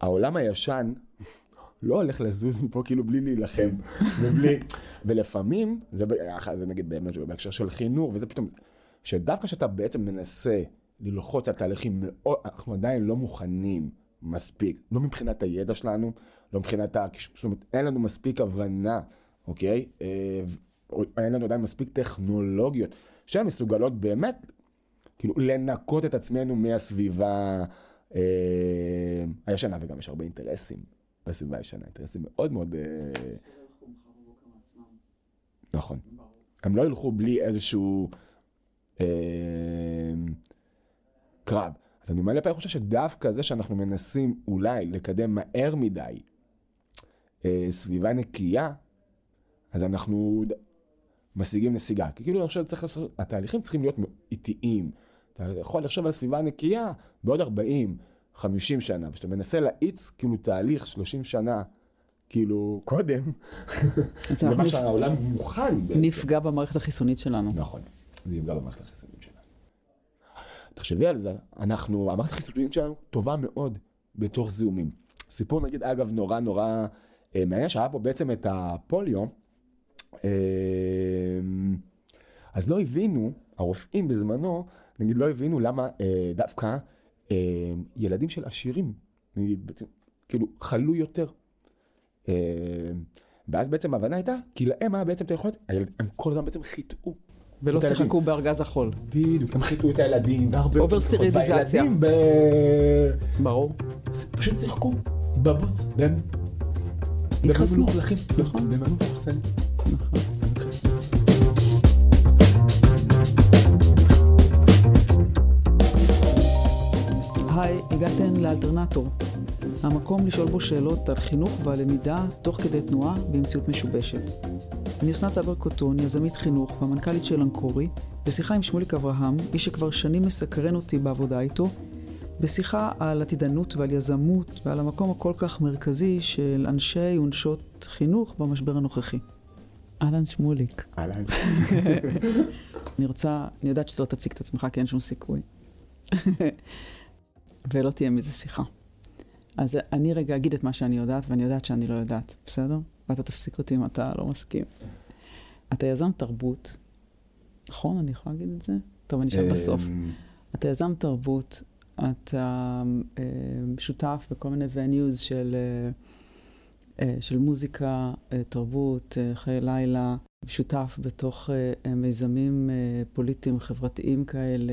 העולם הישן לא הולך לזוז מפה כאילו בלי להילחם, ובלי... ולפעמים, זה, זה נגיד באמת בהקשר של חינוך, וזה פתאום, שדווקא כשאתה בעצם מנסה ללחוץ על תהליכים מאוד, אנחנו עדיין לא מוכנים מספיק, לא מבחינת הידע שלנו, לא מבחינת ה... זאת אומרת, אין לנו מספיק הבנה, אוקיי? אה, אין לנו עדיין מספיק טכנולוגיות שהן מסוגלות באמת, כאילו, לנקות את עצמנו מהסביבה הישנה, וגם יש הרבה אינטרסים בסביבה הישנה, אינטרסים מאוד מאוד... אה, נכון. הם לא ילכו בלי איזשהו אה, קרב. אז אני מלא פעמים חושב שדווקא זה שאנחנו מנסים אולי לקדם מהר מדי אה, סביבה נקייה, אז אנחנו משיגים נסיגה. כי כאילו אני חושב שצריך, התהליכים צריכים להיות איטיים. אתה יכול לחשוב על סביבה נקייה בעוד 40, 50 שנה, וכשאתה מנסה להאיץ כאילו תהליך 30 שנה, כאילו קודם, למה שהעולם מוכן בעצם. נפגע במערכת החיסונית שלנו. נכון, זה יפגע במערכת החיסונית שלנו. תחשבי על זה, אנחנו, המערכת החיסונית שלנו טובה מאוד בתוך זיהומים. סיפור נגיד, אגב, נורא נורא אה, מעניין, שהיה פה בעצם את הפוליו, אה, אז לא הבינו, הרופאים בזמנו, נגיד לא הבינו למה אה, דווקא אה, ילדים של עשירים, נגיד, בעצם, כאילו, חלו יותר. אה, ואז בעצם ההבנה הייתה, כי להם היה בעצם את היכולת, הם כל הזמן בעצם חיטאו. ולא שיחקו בארגז החול. בדיוק, הם חיטאו את הילדים, והרבה... אוברסטריליזציה. והילדים ב... ברור. פשוט שיחקו בבוץ, והם... התחסנו. נכון. והם היו מחוסנים. נכון. היי, הגעתם לאלטרנטור. המקום לשאול בו שאלות על חינוך ועל למידה תוך כדי תנועה במציאות משובשת. אני אסנת אברקוטון, יזמית חינוך והמנכ"לית של אנקורי, בשיחה עם שמוליק אברהם, איש שכבר שנים מסקרן אותי בעבודה איתו, בשיחה על עתידנות ועל יזמות ועל המקום הכל כך מרכזי של אנשי ונשות חינוך במשבר הנוכחי. אהלן שמוליק. אהלן. אני רוצה, אני יודעת שאתה לא תציג את עצמך כי אין שום סיכוי. ולא תהיה מזה שיחה. אז אני רגע אגיד את מה שאני יודעת, ואני יודעת שאני לא יודעת, בסדר? ואתה תפסיק אותי אם אתה לא מסכים. אתה יזם תרבות, נכון? אני יכולה להגיד את זה? טוב, אני אשאל בסוף. אמ, אתה יזם תרבות, אתה אה, שותף בכל מיני venues של, אה, אה, של מוזיקה, תרבות, חיי לילה, שותף בתוך מיזמים פוליטיים, חברתיים כאלה,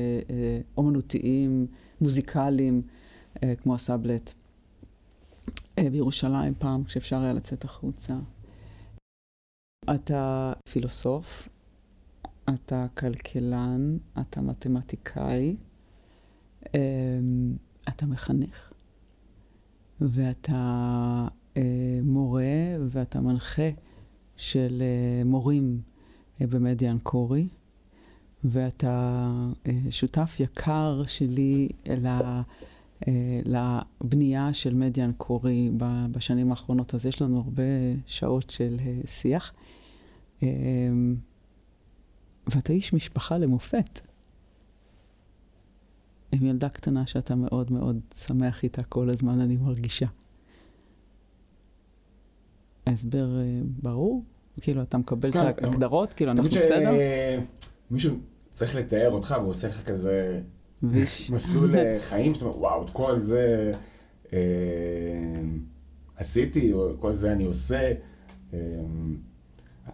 אומנותיים, מוזיקליים, כמו הסאבלט. בירושלים פעם, כשאפשר היה לצאת החוצה. אתה פילוסוף, אתה כלכלן, אתה מתמטיקאי, אמ, אתה מחנך, ואתה אה, מורה ואתה מנחה של אה, מורים אה, במדיה אנקורי, ואתה שותף יקר שלי ל... לבנייה של מדיה אנקורי בשנים האחרונות, אז יש לנו הרבה שעות של שיח. אמ, ואתה איש משפחה למופת. עם ילדה קטנה שאתה מאוד מאוד שמח איתה כל הזמן, אני מרגישה. ההסבר ברור? כאילו, אתה מקבל כן, את ההגדרות? כאילו, אנחנו. בסדר? מישהו צריך לתאר אותך והוא עושה לך כזה. מסלול אה, חיים, שאתה אומר, וואו, את כל זה אה, עשיתי, או כל זה אני עושה. אה,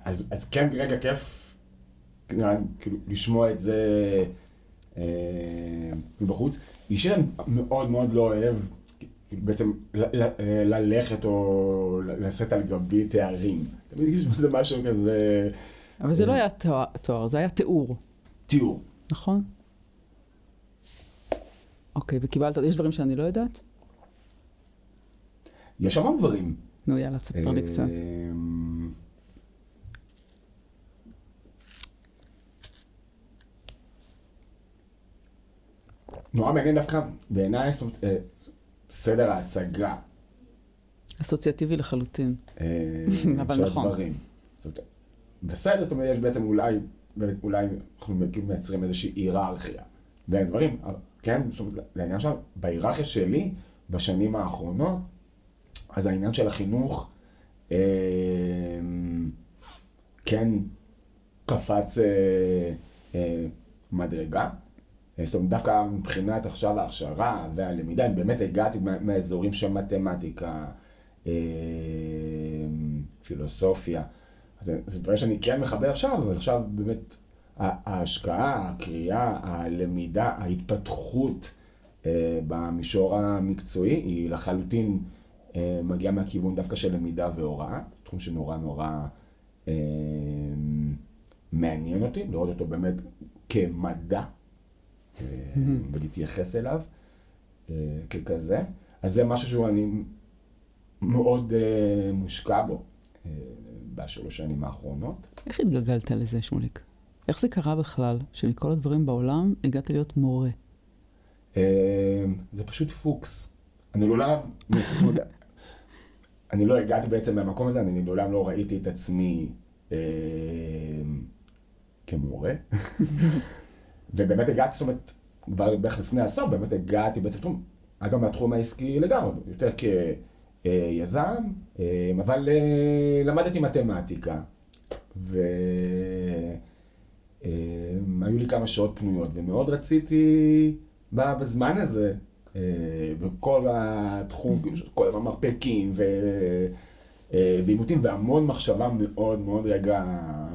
אז, אז כן, רגע, כיף כאילו, לשמוע את זה. אה, מבחוץ. אישית אני מאוד מאוד לא אוהב בעצם ללכת או לשאת על גבי תארים. תמיד יש בזה משהו כזה... אבל זה לא היה תואר, זה היה תיאור. תיאור. נכון? אוקיי, וקיבלת, יש דברים שאני לא יודעת? יש המון דברים. נו, יאללה, תספר לי קצת. אמ, נורא מעניין דווקא בעיניי, אה, סדר ההצגה. אסוציאטיבי לחלוטין, אה, אבל נכון. בסדר, זאת אומרת, יש בעצם אולי, אולי אנחנו מייצרים איזושהי היררכיה בין דברים, כן, זאת אומרת, לעניין שם, בהיררכיה שלי, בשנים האחרונות, אז העניין של החינוך אה, כן קפץ אה, אה, מדרגה. אה, זאת אומרת, דווקא מבחינת עכשיו ההכשרה והלמידה, אני באמת הגעתי מהאזורים של מתמטיקה, אה, פילוסופיה. אז זה דברים שאני כן מחבר עכשיו, אבל עכשיו באמת ההשקעה, הקריאה, הלמידה, ההתפתחות אה, במישור המקצועי היא לחלוטין מגיעה מהכיוון דווקא של למידה והוראה, תחום שנורא נורא מעניין אותי, לראות אותו באמת כמדע. ולהתייחס אליו אה, ככזה. אז זה משהו שאני מאוד אה, מושקע בו אה, בשלוש שנים האחרונות. איך התגלגלת לזה, שמוליק? איך זה קרה בכלל, שמכל הדברים בעולם הגעת להיות מורה? זה פשוט פוקס. אני לעולם, אני לא הגעתי בעצם מהמקום הזה, אני לעולם לא ראיתי את עצמי כמורה. ובאמת הגעתי, זאת אומרת, כבר בערך לפני עשור, באמת הגעתי בעצם, אגב מהתחום העסקי לגמרי, יותר כיזם, אה, אבל אה, למדתי מתמטיקה, והיו אה, לי כמה שעות פנויות, ומאוד רציתי בזמן הזה, בכל התחום, כל המרפקים ועימותים, והמון מחשבה מאוד מאוד רגע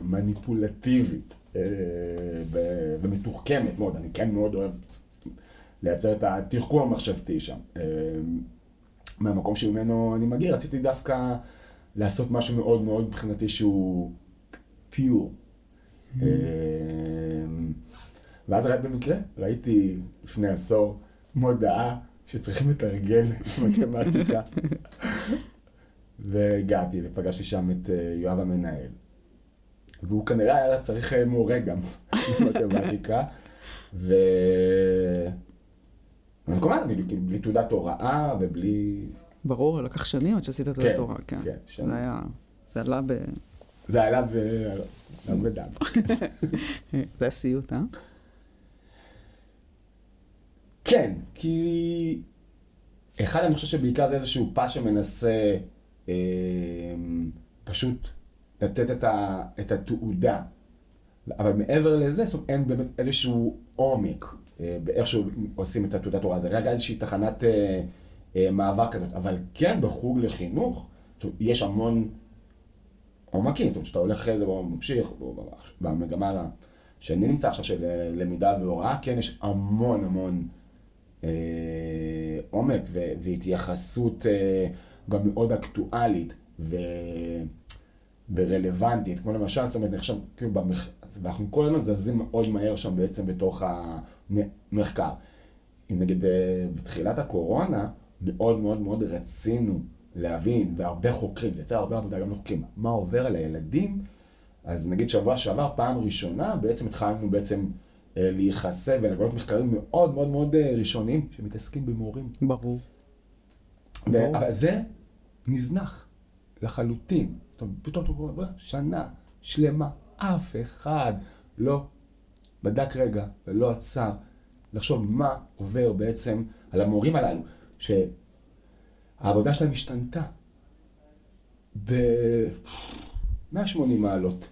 מניפולטיבית. ומתוחכמת מאוד, אני כן מאוד אוהב לייצר את התחכום המחשבתי שם. מהמקום שממנו אני מגיע, רציתי דווקא לעשות משהו מאוד מאוד מבחינתי שהוא פיור. Mm-hmm. אה, ואז רק במקרה ראיתי לפני עשור מודעה שצריכים לתרגל מתמטיקה. והגעתי ופגשתי שם את אה, יואב המנהל. והוא כנראה היה צריך אה, מורה גם במתמטיקה. ו... אני כאילו בלי תעודת הוראה ובלי... ברור, לקח שנים עד שעשית תעודת כן, הוראה, כן. כן, שנים. זה היה, זה עלה ב... זה עלה ב... בדם. זה היה סיוט, אה? כן, כי... אחד, אני חושב שבעיקר זה איזשהו פס שמנסה אה, פשוט לתת את, ה, את התעודה. אבל מעבר לזה, זאת אומרת, אין באמת איזשהו עומק אה, באיך שעושים את התעודת הוראה. זה רגע איזושהי תחנת אה, אה, מעבר כזאת. אבל כן, בחוג לחינוך, יש המון עומקים. זאת אומרת, כשאתה הולך אחרי זה וממשיך, במגמה שאני נמצא עכשיו של אה, למידה והוראה, כן, יש המון המון אה, עומק והתייחסות אה, גם מאוד אקטואלית. ו... ורלוונטית, כמו למשל, זאת אומרת, עכשיו, כאילו, במח... אנחנו כל הזמן זזים מאוד מהר שם בעצם בתוך המחקר. אם נגיד בתחילת הקורונה, מאוד מאוד מאוד רצינו להבין, והרבה חוקרים, זה יצא הרבה עבודה גם לחוקרים, מה עובר על הילדים, אז נגיד שבוע שעבר, פעם ראשונה, בעצם התחלנו בעצם אה, להיחשף ולגלות מחקרים מאוד מאוד מאוד אה, ראשונים שמתעסקים במורים. ברור. ו- ברור. אבל זה נזנח לחלוטין. פתאום אתה אומר, שנה שלמה, אף אחד לא בדק רגע ולא עצר לחשוב מה עובר בעצם על המורים הללו, שהעבודה שלהם השתנתה ב-180 מעלות.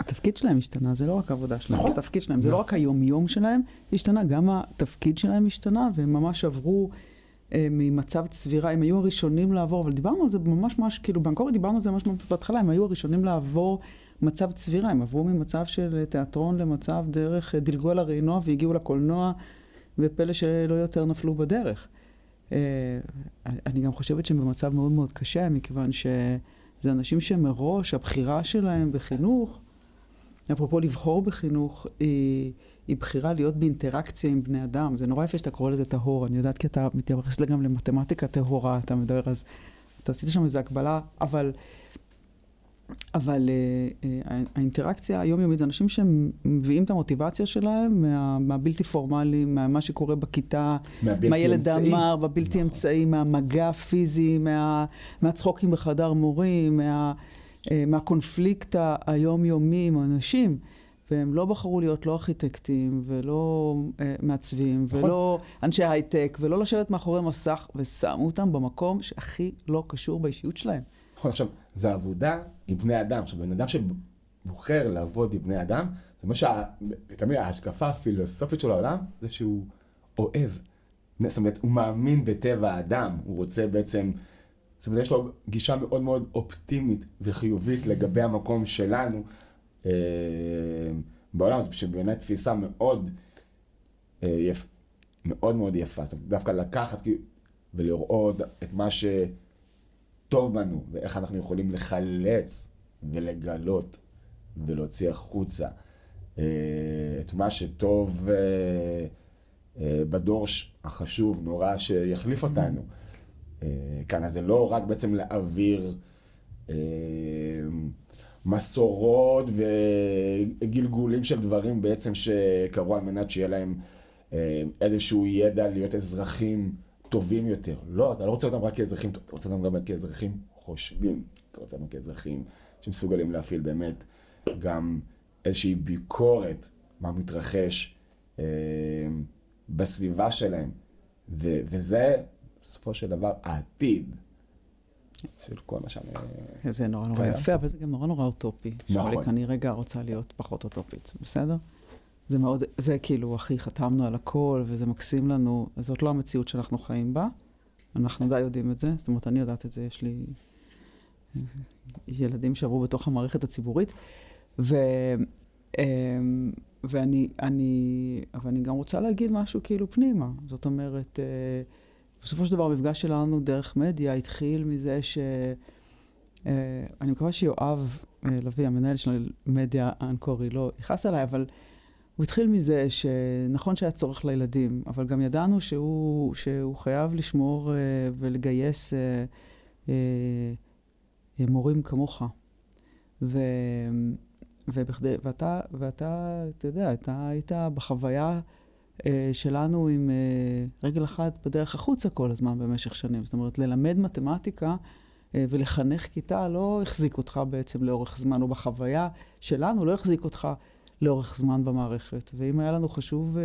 התפקיד שלהם השתנה, זה לא רק העבודה שלהם, נכון. התפקיד שלהם, זה לא רק היום-יום שלהם השתנה, גם התפקיד שלהם השתנה, והם ממש עברו אה, ממצב צבירה, הם היו הראשונים לעבור, אבל דיברנו על זה ממש ממש, כאילו באנקורי דיברנו על זה ממש ממש בהתחלה, הם היו הראשונים לעבור מצב צבירה, הם עברו ממצב של תיאטרון למצב דרך, דילגו על הרעינוע והגיעו לקולנוע, ופלא שלא יותר נפלו בדרך. אה, אני גם חושבת שהם במצב מאוד מאוד קשה, מכיוון שזה אנשים שמראש הבחירה שלהם בחינוך, אפרופו לבחור בחינוך, היא... היא בחירה להיות באינטראקציה עם בני אדם. זה נורא יפה שאתה קורא לזה טהור. אני יודעת כי אתה מתייחס גם למתמטיקה טהורה, אתה מדבר, אז אתה עשית שם איזו הקבלה, אבל... אבל uh, uh, האינטראקציה היומיומית זה אנשים שמביאים את המוטיבציה שלהם מה, מהבלתי פורמלי, מה שקורה בכיתה, מהילד אמר, בבלתי נכון. אמצעי, מהמגע הפיזי, מה, מהצחוקים בחדר מורים, מה, uh, מהקונפליקט היומיומי עם אנשים. והם לא בחרו להיות לא ארכיטקטים, ולא אה, מעצבים, נכון. ולא אנשי הייטק, ולא לשבת מאחורי מסך, ושמו אותם במקום שהכי לא קשור באישיות שלהם. נכון, עכשיו, זה עבודה עם בני אדם. עכשיו, בן אדם שבוחר לעבוד עם בני אדם, זה אומר שתמיד ההשקפה הפילוסופית של העולם, זה שהוא אוהב. זאת אומרת, הוא מאמין בטבע האדם, הוא רוצה בעצם... זאת אומרת, יש לו גישה מאוד מאוד אופטימית וחיובית לגבי המקום שלנו אה, בעולם, שבעיניי תפיסה מאוד, אה, יפ, מאוד מאוד יפה. זאת אומרת, דווקא לקחת ולראות את מה שטוב בנו, ואיך אנחנו יכולים לחלץ ולגלות ולהוציא החוצה אה, את מה שטוב בדור החשוב, נורא, שיחליף אותנו. כאן, אז זה לא רק בעצם להעביר מסורות וגלגולים של דברים בעצם שקרו על מנת שיהיה להם אה, איזשהו ידע להיות אזרחים טובים יותר. לא, אתה לא רוצה אותם רק כאזרחים, אתה רוצה אותם גם כאזרחים חושבים. אתה רוצה אותם כאזרחים שמסוגלים להפעיל באמת גם איזושהי ביקורת, מה מתרחש אה, בסביבה שלהם. ו- וזה בסופו של דבר העתיד. של כל מה שאני... זה נורא נורא יפה, אבל זה גם נורא נורא אוטופי. נכון. אני רגע רוצה להיות פחות אוטופית, בסדר? זה מאוד, זה כאילו, אחי, חתמנו על הכל, וזה מקסים לנו, זאת לא המציאות שאנחנו חיים בה. אנחנו די יודעים את זה, זאת אומרת, אני יודעת את זה, יש לי ילדים שעברו בתוך המערכת הציבורית, ו... אמ, ואני, אני, אבל אני גם רוצה להגיד משהו כאילו פנימה. זאת אומרת, אה, בסופו של דבר המפגש שלנו דרך מדיה התחיל מזה ש... אה, אני מקווה שיואב אה, לביא, המנהל של מדיה אנקורי, לא יכעס עליי, אבל הוא התחיל מזה שנכון שהיה צורך לילדים, אבל גם ידענו שהוא, שהוא חייב לשמור אה, ולגייס מורים כמוך. ו... ובכדי, ואתה, ואתה, אתה יודע, אתה היית בחוויה אה, שלנו עם אה, רגל אחת בדרך החוצה כל הזמן במשך שנים. זאת אומרת, ללמד מתמטיקה אה, ולחנך כיתה לא החזיק אותך בעצם לאורך זמן, או בחוויה שלנו לא החזיק אותך לאורך זמן במערכת. ואם היה לנו חשוב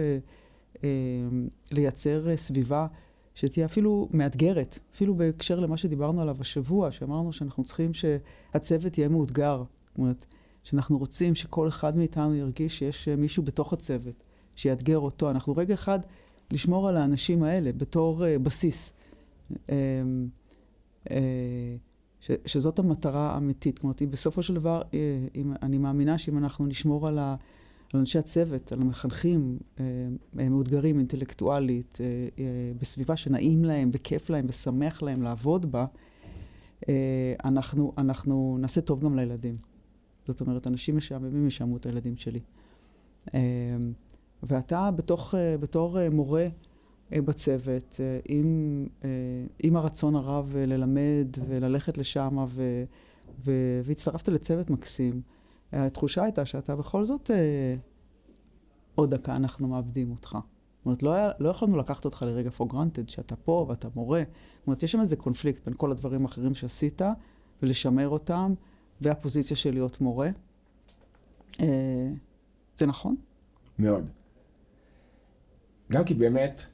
לייצר סביבה שתהיה אפילו מאתגרת, אפילו בהקשר למה שדיברנו עליו השבוע, שאמרנו שאנחנו צריכים שהצוות יהיה מאותגר. זאת אומרת, שאנחנו רוצים שכל אחד מאיתנו ירגיש שיש מישהו בתוך הצוות. שיאתגר אותו. אנחנו רגע אחד לשמור על האנשים האלה בתור uh, בסיס. Uh, uh, ש, שזאת המטרה האמיתית. כלומר, בסופו של דבר, uh, אם, אני מאמינה שאם אנחנו נשמור על, ה, על אנשי הצוות, על המחנכים, uh, מאותגרים אינטלקטואלית, בסביבה שנעים להם וכיף להם ושמח להם לעבוד בה, אנחנו, אנחנו נעשה טוב גם לילדים. זאת אומרת, אנשים משעממים ישעמו את הילדים שלי. ואתה בתוך, אה, בתור אה, מורה אה, בצוות, עם, עם הרצון הרב ללמד וללכת לשם, ו, ו, והצטרפת לצוות מקסים, התחושה הייתה שאתה בכל זאת, עוד דקה אנחנו מאבדים אותך. זאת אומרת, לא, היה, לא יכולנו לקחת אותך לרגע for granted, שאתה פה ואתה מורה. זאת אומרת, יש שם איזה קונפליקט בין כל הדברים האחרים שעשית, ולשמר אותם, והפוזיציה של להיות מורה. זה נכון? מאוד. גם כי באמת,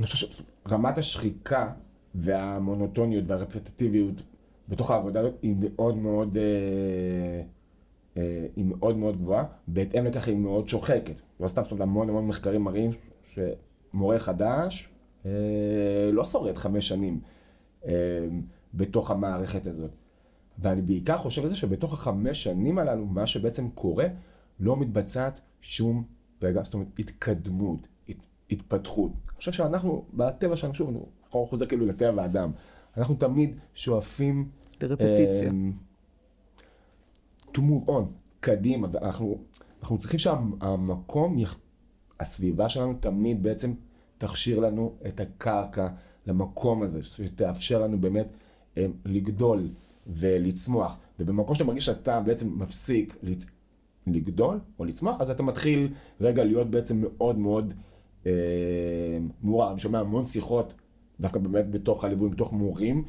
אני חושב שרמת השחיקה והמונוטוניות והרפטטיביות בתוך העבודה הזאת היא מאוד מאוד, אה, אה, היא מאוד מאוד גבוהה, בהתאם לכך היא מאוד שוחקת. לא סתם, זאת אומרת, המון המון מחקרים מראים שמורה חדש אה, לא שורד חמש שנים אה, בתוך המערכת הזאת. ואני בעיקר חושב על זה שבתוך החמש שנים הללו, מה שבעצם קורה, לא מתבצעת שום רגע, זאת אומרת, התקדמות, הת, התפתחות. אני חושב שאנחנו, בטבע שלנו, שוב, אנחנו חוזר כאילו לטבע האדם, אנחנו תמיד שואפים... לרפטיציה. Um, to move on, קדימה, ואנחנו אנחנו צריכים שהמקום, הסביבה שלנו תמיד בעצם תכשיר לנו את הקרקע למקום הזה, שתאפשר לנו באמת um, לגדול ולצמוח. ובמקום שאתה מרגיש שאתה בעצם מפסיק לגדול או לצמוח, אז אתה מתחיל רגע להיות בעצם מאוד מאוד אה, מעורר. אני שומע המון שיחות, דווקא באמת בתוך הליווי, בתוך מורים,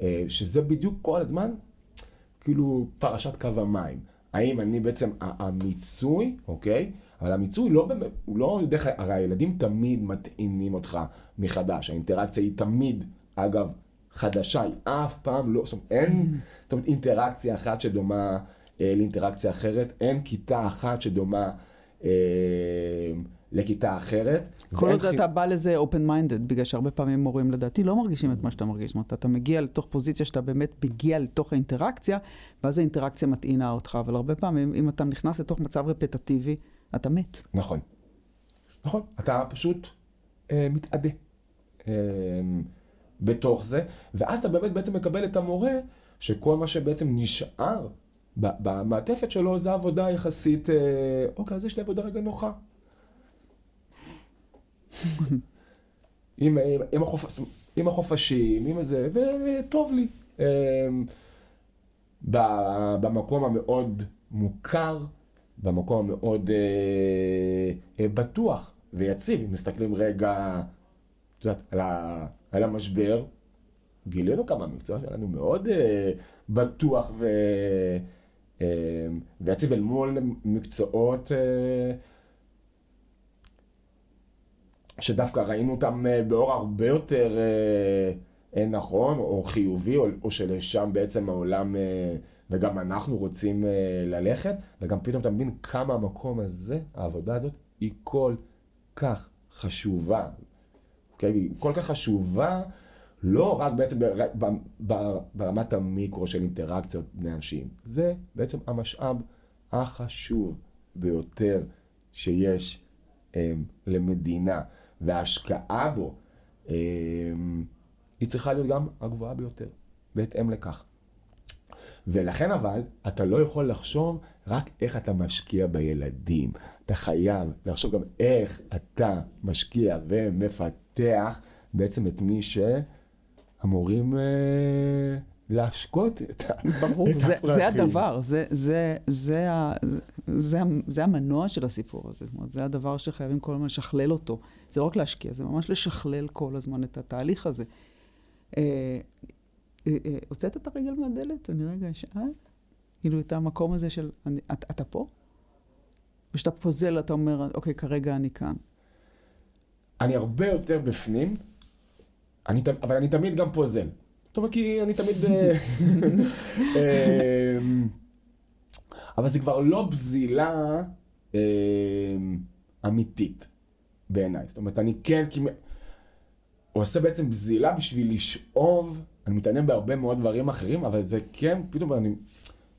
אה, שזה בדיוק כל הזמן, כאילו פרשת קו המים. האם אני בעצם, המיצוי, אוקיי? אבל המיצוי לא באמת, הוא לא דרך, הרי הילדים תמיד מטעינים אותך מחדש, האינטראקציה היא תמיד, אגב, חדשה, היא אף פעם לא, זאת אומרת, אין, זאת אומרת, אינטראקציה אחת שדומה אה, לאינטראקציה אחרת, אין כיתה אחת שדומה אה, לכיתה אחרת. כל עוד. אתה בא לזה open minded, בגלל שהרבה פעמים מורים לדעתי לא מרגישים את מה שאתה מרגיש. זאת אומרת, אתה מגיע לתוך פוזיציה שאתה באמת מגיע לתוך האינטראקציה, ואז האינטראקציה מטעינה אותך, אבל הרבה פעמים, אם אתה נכנס לתוך מצב רפטטיבי, אתה מת. נכון. נכון, אתה פשוט אה, מתאדה אה, בתוך זה, ואז אתה באמת בעצם מקבל את המורה, שכל מה שבעצם נשאר במעטפת שלו זה עבודה יחסית, אה, אוקיי, אז יש לי עבודה רגע נוחה. עם, עם, עם, החופ... עם החופשים, עם זה, וטוב לי. אה, במקום המאוד מוכר, במקום המאוד אה, אה, בטוח ויציב, אם מסתכלים רגע, יודעת, על, ה, על המשבר, גילינו כמה המקצוע שלנו מאוד אה, בטוח ו, אה, ויציב אל מול מקצועות אה, שדווקא ראינו אותם אה, באור הרבה יותר אה, אה, נכון או חיובי, או, או שלשם בעצם העולם... וגם אנחנו רוצים ללכת, וגם פתאום אתה מבין כמה המקום הזה, העבודה הזאת, היא כל כך חשובה. אוקיי? היא כל כך חשובה, לא רק בעצם בר, בר, בר, ברמת המיקרו של אינטראקציות בני אנשים, זה בעצם המשאב החשוב ביותר שיש um, למדינה, וההשקעה בו, um, היא צריכה להיות גם הגבוהה ביותר, בהתאם לכך. ולכן אבל, אתה לא יכול לחשוב רק איך אתה משקיע בילדים. אתה חייב לחשוב גם איך אתה משקיע ומפתח בעצם את מי שאמורים אה, להשקות את ברור, את זה, זה הדבר, זה, זה, זה, זה, זה המנוע של הסיפור הזה. זאת אומרת, זה הדבר שחייבים כל הזמן לשכלל אותו. זה לא רק להשקיע, זה ממש לשכלל כל הזמן את התהליך הזה. אה, אה, אה, הוצאת את הרגל מהדלת? אני רגע אשאל. כאילו, את המקום הזה של, אתה, פה? וכשאתה פוזל, אתה אומר, אוקיי, כרגע אני כאן. אני הרבה יותר בפנים, אני, אבל אני תמיד גם פוזל. זאת אומרת, כי אני תמיד... אמ, אבל זה כבר לא בזילה אמ, אמיתית בעיניי. זאת אומרת, אני כן כמעט... עושה בעצם בזילה בשביל לשאוב אני מתעניין בהרבה מאוד דברים אחרים, אבל זה כן, פתאום אני...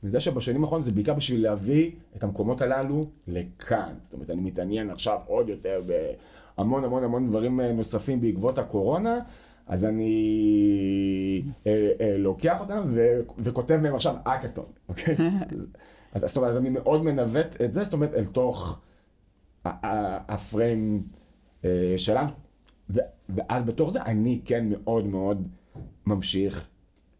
מזה שבשנים האחרונות זה בעיקר בשביל להביא את המקומות הללו לכאן. זאת אומרת, אני מתעניין עכשיו עוד יותר בהמון המון המון דברים אה, נוספים בעקבות הקורונה, אז אני אה, אה, לוקח אותם ו- וכותב מהם עכשיו אקטון, אוקיי? אז, אז אומרת, אז אני מאוד מנווט את זה, זאת אומרת, אל תוך הפריים שלנו. ואז בתוך זה אני כן מאוד מאוד... ממשיך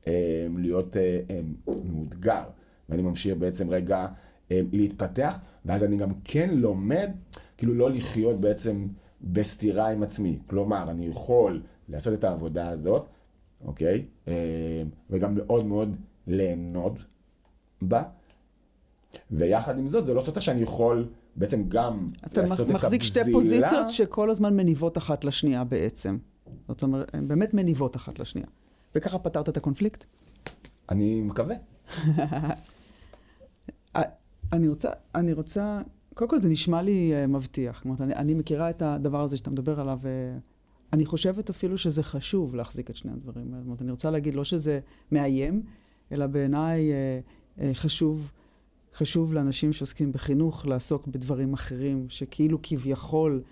אה, להיות אה, אה, מאותגר, ואני ממשיך בעצם רגע אה, להתפתח, ואז אני גם כן לומד, כאילו לא לחיות בעצם בסתירה עם עצמי. כלומר, אני יכול לעשות את העבודה הזאת, אוקיי? אה, וגם מאוד מאוד ליהנות בה. ויחד עם זאת, זה לא סותר שאני יכול בעצם גם לעשות את הבזילה. אתה מחזיק שתי פוזיציות שכל הזמן מניבות אחת לשנייה בעצם. זאת אומרת, הן באמת מניבות אחת לשנייה. וככה פתרת את הקונפליקט? אני מקווה. אני רוצה, אני רוצה, קודם כל זה נשמע לי uh, מבטיח. זאת אומרת, אני, אני מכירה את הדבר הזה שאתה מדבר עליו, ואני חושבת אפילו שזה חשוב להחזיק את שני הדברים האלה. זאת אומרת, אני רוצה להגיד, לא שזה מאיים, אלא בעיניי uh, uh, חשוב, חשוב לאנשים שעוסקים בחינוך לעסוק בדברים אחרים, שכאילו כביכול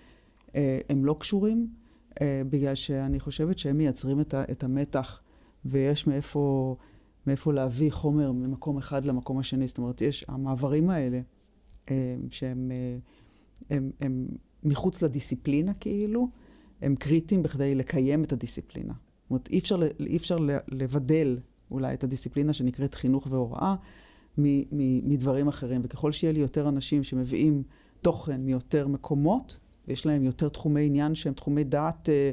uh, הם לא קשורים, uh, בגלל שאני חושבת שהם מייצרים את, ה, את המתח ויש מאיפה, מאיפה להביא חומר ממקום אחד למקום השני. זאת אומרת, יש, המעברים האלה, אה, שהם אה, הם, הם מחוץ לדיסציפלינה כאילו, הם קריטיים בכדי לקיים את הדיסציפלינה. זאת אומרת, אי אפשר, אי אפשר לבדל אולי את הדיסציפלינה שנקראת חינוך והוראה מדברים אחרים. וככל שיהיה לי יותר אנשים שמביאים תוכן מיותר מקומות, ויש להם יותר תחומי עניין שהם תחומי דעת אה,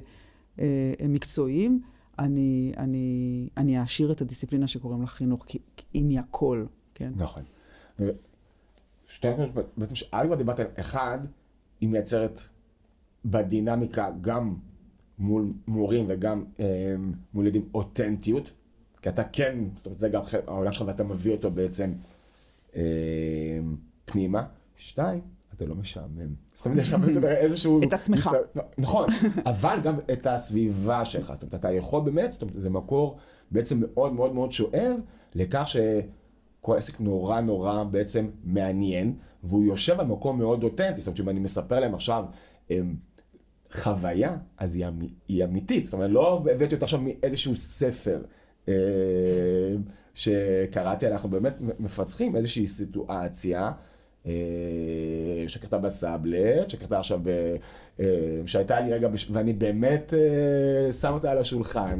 אה, מקצועיים, אני, אני, אני אעשיר את הדיסציפלינה שקוראים לה חינוך, כי אם היא הכל, כן? נכון. שתי נקודות בעצם שא' כבר דיברת עליהן, אחד, היא מייצרת בדינמיקה גם מול מורים וגם אה, מול ילדים אותנטיות, כי אתה כן, זאת אומרת זה גם העולם שלך ואתה מביא אותו בעצם אה, פנימה. שתיים, אתה לא משעמם. זאת אומרת, יש לך בעצם איזשהו... את עצמך. ניסיון- לא, נכון, אבל גם את הסביבה שלך. זאת אומרת, אתה יכול באמת, זאת אומרת, זה מקור בעצם מאוד מאוד מאוד שואב לכך שכל עסק נורא נורא בעצם מעניין, והוא יושב על מקום מאוד אותנטי. זאת אומרת, אם אני מספר להם עכשיו אמ, חוויה, אז היא, אמ- היא אמיתית. זאת אומרת, לא הבאתי אותה עכשיו מאיזשהו ספר. אמ, שקראתי, אנחנו באמת מפצחים איזושהי סיטואציה אה, שקרתה בסאבלט, שקרתה עכשיו, ב- אה, שהייתה לי רגע, בש- ואני באמת אה, שם אותה על השולחן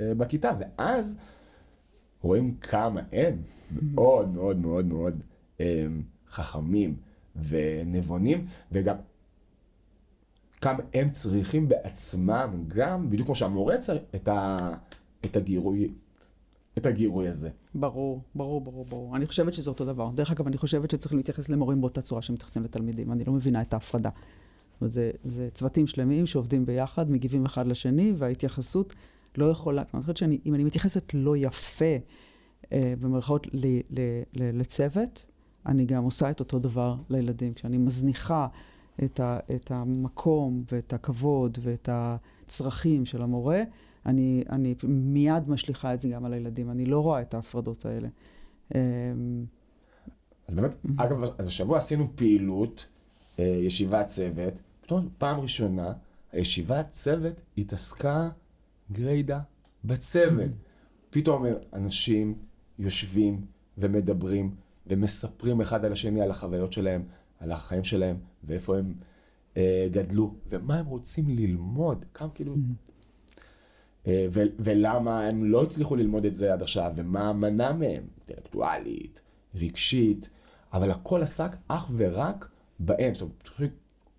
בכיתה, ואז רואים כמה הם מאוד מאוד מאוד מאוד אה, חכמים ונבונים, וגם כמה הם צריכים בעצמם, גם, בדיוק כמו שהמורה צריך, את, ה, את הגירוי, את הגירוי הזה. ברור, ברור, ברור, ברור. אני חושבת שזה אותו דבר. דרך אגב, אני חושבת שצריך להתייחס למורים באותה צורה שמתייחסים לתלמידים. אני לא מבינה את ההפרדה. זה, זה צוותים שלמים שעובדים ביחד, מגיבים אחד לשני, וההתייחסות לא יכולה, אני חושבת שאם אני מתייחסת לא יפה, אה, במרכאות, לצוות, אני גם עושה את אותו דבר לילדים. כשאני מזניחה את, ה, את המקום ואת הכבוד ואת הצרכים של המורה, אני, אני מיד משליכה את זה גם על הילדים. אני לא רואה את ההפרדות האלה. אמ, אז באמת, אגב, אז השבוע עשינו פעילות, אה, ישיבת צוות, פתאום פעם ראשונה, הישיבת צוות התעסקה גריידה בצוות. פתאום אנשים יושבים ומדברים ומספרים אחד על השני על החוויות שלהם, על החיים שלהם, ואיפה הם אה, גדלו, ומה הם רוצים ללמוד, כמה כאילו... אה, ו- ולמה הם לא הצליחו ללמוד את זה עד עכשיו, ומה מנע מהם, אינטלקטואלית, רגשית, אבל הכל עסק אך ורק בהם. זאת אומרת,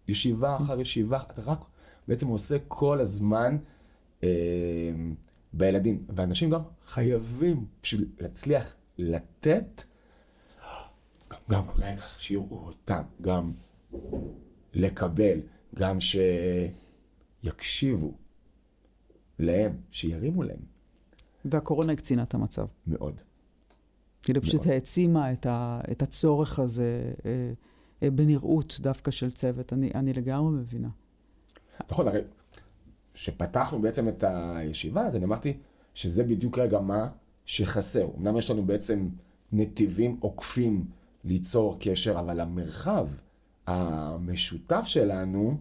ישיבה אחר ישיבה, אתה רק בעצם עושה כל הזמן אה, בילדים. ואנשים גם חייבים, בשביל להצליח לתת, גם, רגע, שיראו אותם, גם לקבל, גם שיקשיבו להם, שירימו להם. והקורונה הקצינה את המצב. מאוד. כאילו פשוט מאוד. העצימה את, ה, את הצורך הזה אה, אה, בנראות דווקא של צוות. אני, אני לגמרי מבינה. נכון, הרי כשפתחנו בעצם את הישיבה, אז אני אמרתי שזה בדיוק רגע מה שחסר. אמנם יש לנו בעצם נתיבים עוקפים ליצור קשר, אבל המרחב המשותף שלנו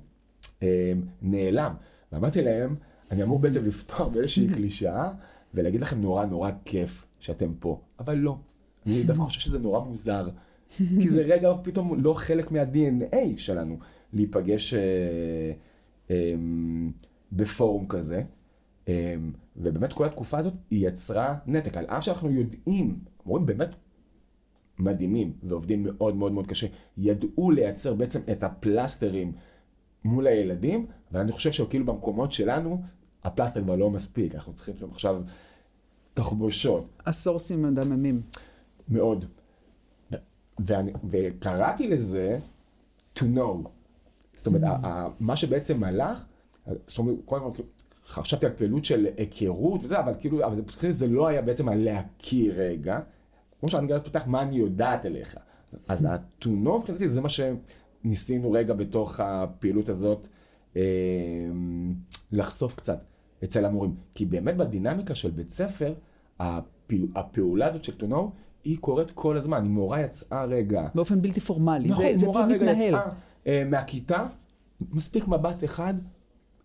אה, נעלם. ואמרתי להם, אני אמור בעצם לפתוח באיזושהי קלישאה ולהגיד לכם נורא נורא כיף שאתם פה, אבל לא. אני דווקא חושב שזה נורא מוזר, כי זה רגע פתאום לא חלק מה-DNA שלנו להיפגש אה, אה, בפורום כזה. אה, ובאמת כל התקופה הזאת היא יצרה נתק, על אף שאנחנו יודעים, מורים באמת מדהימים ועובדים מאוד מאוד מאוד קשה, ידעו לייצר בעצם את הפלסטרים מול הילדים, ואני חושב שכאילו במקומות שלנו, הפלסטר כבר לא מספיק, אנחנו צריכים שם עכשיו תחבושות. הסורסים מדממים. מאוד. ואני, וקראתי לזה to know. זאת אומרת, ה- מה שבעצם הלך, זאת אומרת, קודם כל חשבתי על פעילות של היכרות וזה, אבל כאילו, אבל זה, זה לא היה בעצם על להכיר רגע. כמו שאני גם פותח מה אני יודעת אליך. אז know מבחינתי זה מה שניסינו רגע בתוך הפעילות הזאת אה, לחשוף קצת אצל המורים. כי באמת בדינמיקה של בית ספר, הפעול, הפעולה הזאת של know, היא קורית כל הזמן. אם מורה יצאה רגע, באופן בלתי פורמלי. נכון, זה, זה מורה רגע מתנהל. יצאה אה, מהכיתה, מספיק מבט אחד,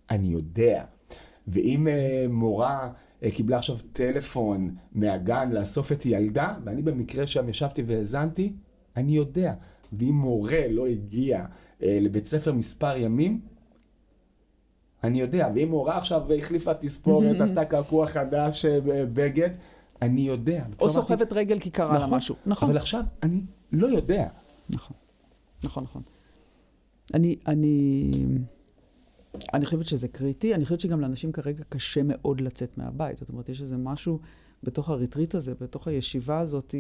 אני יודע. ואם אה, מורה קיבלה עכשיו טלפון מהגן לאסוף את ילדה, ואני במקרה שם ישבתי והאזנתי, אני יודע. ואם מורה לא הגיע אה, לבית ספר מספר ימים, אני יודע. ואם מורה עכשיו החליפה תספורת, עשתה קעקוע חדש, אה, בגד, אני יודע. או סוחבת רגל כי קרה לה נכון, משהו. נכון. אבל עכשיו אני לא יודע. נכון, נכון, נכון. אני, אני, אני חושבת שזה קריטי, אני חושבת שגם לאנשים כרגע קשה מאוד לצאת מהבית. זאת אומרת, יש איזה משהו בתוך הריטריט הזה, בתוך הישיבה הזאת,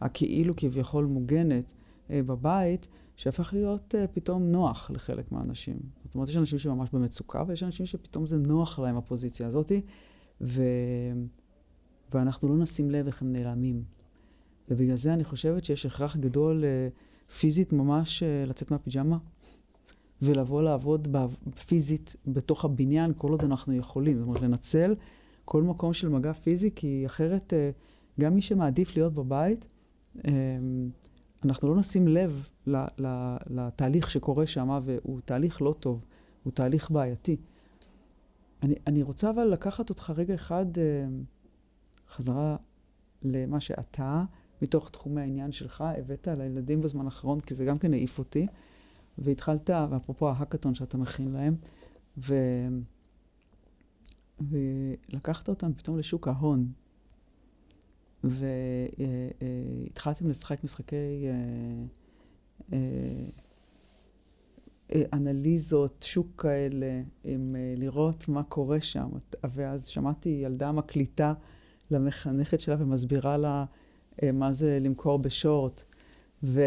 הכאילו כביכול מוגנת אה, בבית, שהפך להיות אה, פתאום נוח לחלק מהאנשים. זאת אומרת, יש אנשים שממש במצוקה, ויש אנשים שפתאום זה נוח להם, הפוזיציה הזאת, ו... ואנחנו לא נשים לב איך הם נעלמים. ובגלל זה אני חושבת שיש הכרח גדול אה, פיזית ממש אה, לצאת מהפיג'מה, ולבוא לעבוד פיזית בתוך הבניין כל עוד אנחנו יכולים. זאת אומרת, לנצל כל מקום של מגע פיזי, כי אחרת אה, גם מי שמעדיף להיות בבית, אה, אנחנו לא נשים לב לתהליך שקורה שם, והוא תהליך לא טוב, הוא תהליך בעייתי. אני, אני רוצה אבל לקחת אותך רגע אחד אה, חזרה למה שאתה, מתוך תחומי העניין שלך, הבאת לילדים בזמן האחרון, כי זה גם כן העיף אותי. והתחלת, ואפרופו ההאקתון שאתה מכין להם, ו... ולקחת אותם פתאום לשוק ההון. והתחלתם לשחק משחקי אה, אה, אנליזות, שוק כאלה, עם אה, לראות מה קורה שם. ואז שמעתי ילדה מקליטה למחנכת שלה ומסבירה לה מה זה למכור בשורט. ו...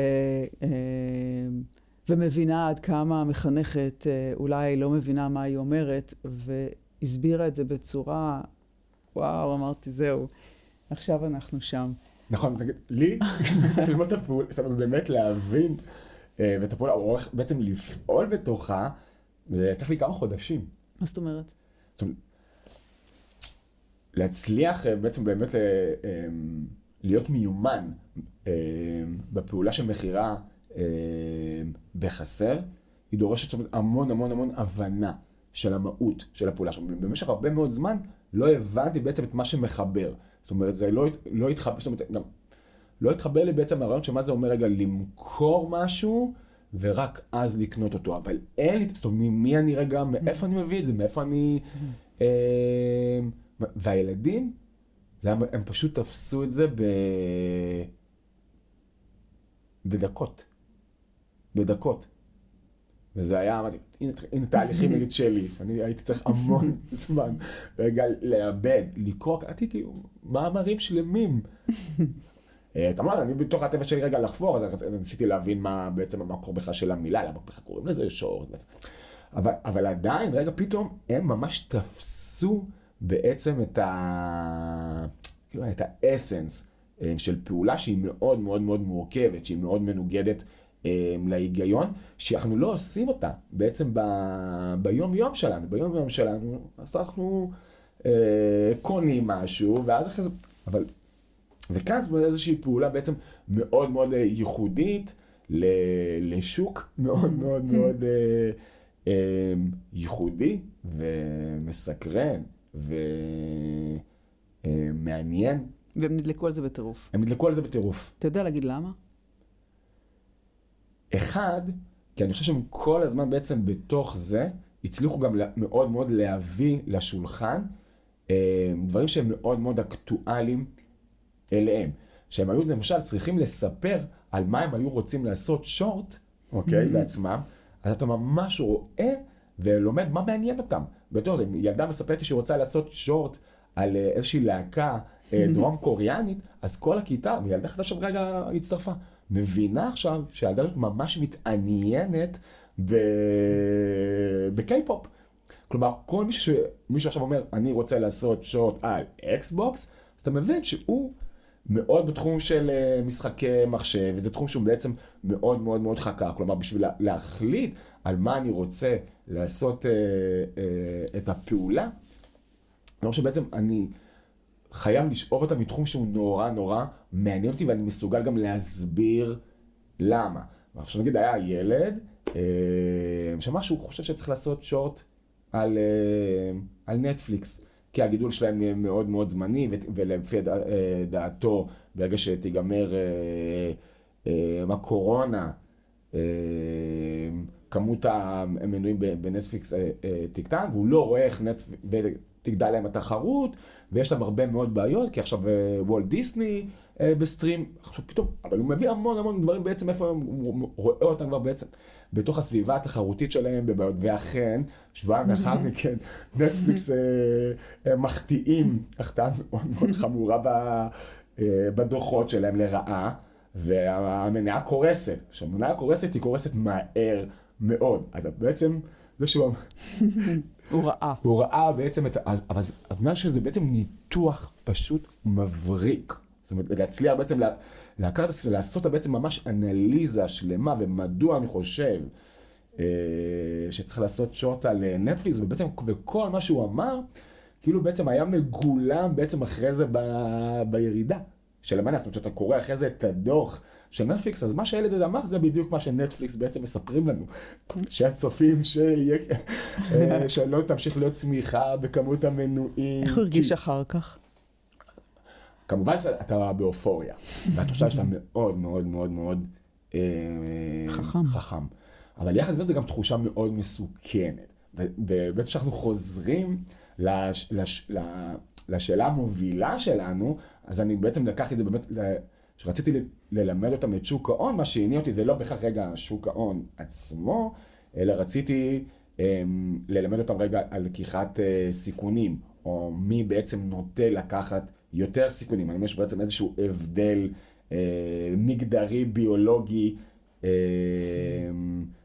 ומבינה עד כמה המחנכת אולי לא מבינה מה היא אומרת, והסבירה את זה בצורה, וואו, אמרתי, זהו, עכשיו אנחנו שם. נכון, תגיד, לי, ללמוד את הפעולה, זאת אומרת, באמת להבין, אה, ואת הפעולה, או בעצם לפעול בתוכה, זה לקח לי כמה חודשים. מה זאת אומרת? זאת אומרת, להצליח אה, בעצם באמת אה, להיות מיומן בפעולה של מכירה בחסר, היא דורשת המון המון המון הבנה של המהות של הפעולה. במשך הרבה מאוד זמן לא הבנתי בעצם את מה שמחבר. זאת אומרת, זה לא, לא התחבר, זאת אומרת, גם לא התחבר לי בעצם הרעיון של מה זה אומר רגע למכור משהו, ורק אז לקנות אותו. אבל אין לי, זאת אומרת, ממי אני רגע, מאיפה אני מביא את זה, מאיפה אני... אה, והילדים, זה, הם פשוט תפסו את זה ב... בדקות. בדקות. וזה היה, אמרתי, הנה, הנה תהליכים נגד שלי, אני הייתי צריך המון זמן רגע לאבד, לקרוא, קראתי כאילו מאמרים שלמים. אה, כמובן, אני בתוך הטבע שלי רגע לחפור, אז ניסיתי להבין מה בעצם המקור בכלל של המילה, למה בכלל קוראים לזה שור. אבל, אבל עדיין, רגע, פתאום הם ממש תפסו בעצם את ה... כאילו, את האסנס אה, של פעולה שהיא מאוד מאוד מאוד מורכבת, שהיא מאוד מנוגדת להיגיון, שאנחנו לא עושים אותה בעצם ב... ביום יום שלנו. ביום יום שלנו, אז אנחנו אה, קונים משהו, ואז אחרי זה... אבל... וכאן זו איזושהי פעולה בעצם מאוד מאוד אה, ייחודית ל... לשוק מאוד מאוד מאוד אה, אה, ייחודי ומסקרן ומעניין. והם נדלקו על זה בטירוף. הם נדלקו על זה בטירוף. אתה יודע להגיד למה? אחד, כי אני חושב שהם כל הזמן בעצם בתוך זה, הצליחו גם מאוד מאוד להביא לשולחן אה, דברים שהם מאוד מאוד אקטואליים אליהם. שהם היו למשל צריכים לספר על מה הם היו רוצים לעשות short, אוקיי, mm-hmm. לעצמם, אז אתה ממש רואה ולומד מה מעניין אותם. בתור זה, ילדה מספרת שהיא רוצה לעשות short על אה, איזושהי להקה אה, דרום קוריאנית, אז כל הכיתה, ילדה חדשה רגע הצטרפה. מבינה עכשיו שהילדה הזאת ממש מתעניינת בקיי-פופ. כלומר, כל מי שמישהו עכשיו אומר, אני רוצה לעשות short על Xbox, אז אתה מבין שהוא מאוד בתחום של אה, משחקי מחשב, וזה תחום שהוא בעצם מאוד מאוד מאוד חקר. כלומר, בשביל להחליט על מה אני רוצה לעשות אה, אה, את הפעולה, אני חושב שבעצם אני... חייב לשאוב אותה מתחום שהוא נורא נורא מעניין אותי ואני מסוגל גם להסביר למה. עכשיו נגיד היה ילד אה, שמע שהוא חושב שצריך לעשות שורט על, אה, על נטפליקס, כי הגידול שלהם מאוד מאוד זמני ולפי אה, דעתו ברגע שתיגמר הקורונה כמות המנויים בנטפליקס תקטן והוא לא רואה איך תגדל להם התחרות, ויש להם הרבה מאוד בעיות, כי עכשיו אה, וולט דיסני אה, בסטרים, עכשיו פתאום, אבל הוא מביא המון המון דברים בעצם, איפה הוא רואה אותם כבר בעצם בתוך הסביבה התחרותית שלהם בבעיות, ואכן, שבועיים לאחר מכן, נטפליקס אה, מחטיאים, החטאה מאוד מאוד חמורה בדוחות שלהם לרעה, והמניה קורסת. עכשיו, המניה קורסת היא קורסת מהר מאוד. אז בעצם, זה שהוא... הוא ראה. הוא ראה בעצם את... אבל זה אומר שזה בעצם ניתוח פשוט מבריק. זאת אומרת, להצליח בעצם לקחת ולעשות בעצם ממש אנליזה שלמה, ומדוע אני חושב אה, שצריך לעשות שוט על אה, נטפליקס, ובעצם, וכל מה שהוא אמר, כאילו בעצם היה מגולם בעצם אחרי זה ב, בירידה של המנה. זאת אומרת, שאתה קורא אחרי זה את הדוח של נטפליקס, אז מה שהילד הזה אמר זה בדיוק מה שנטפליקס בעצם מספרים לנו. שהצופים, שיהיה, אה, שלא תמשיך להיות צמיחה בכמות המנויים. איך הוא הרגיש אחר כך? כמובן שאתה באופוריה, והתחושה שאתה מאוד מאוד מאוד מאוד אה, חכם. חכם. אבל יחד עם זאת זו גם תחושה מאוד מסוכנת. ובעצם כשאנחנו חוזרים לש, לש, לשאלה המובילה שלנו, אז אני בעצם לקחתי את זה באמת, כשרציתי ללמד אותם את שוק ההון, מה שעניין אותי זה לא בהכרח רגע שוק ההון עצמו, אלא רציתי um, ללמד אותם רגע על לקיחת uh, סיכונים, או מי בעצם נוטה לקחת יותר סיכונים, האם יש בעצם איזשהו הבדל uh, מגדרי, ביולוגי uh,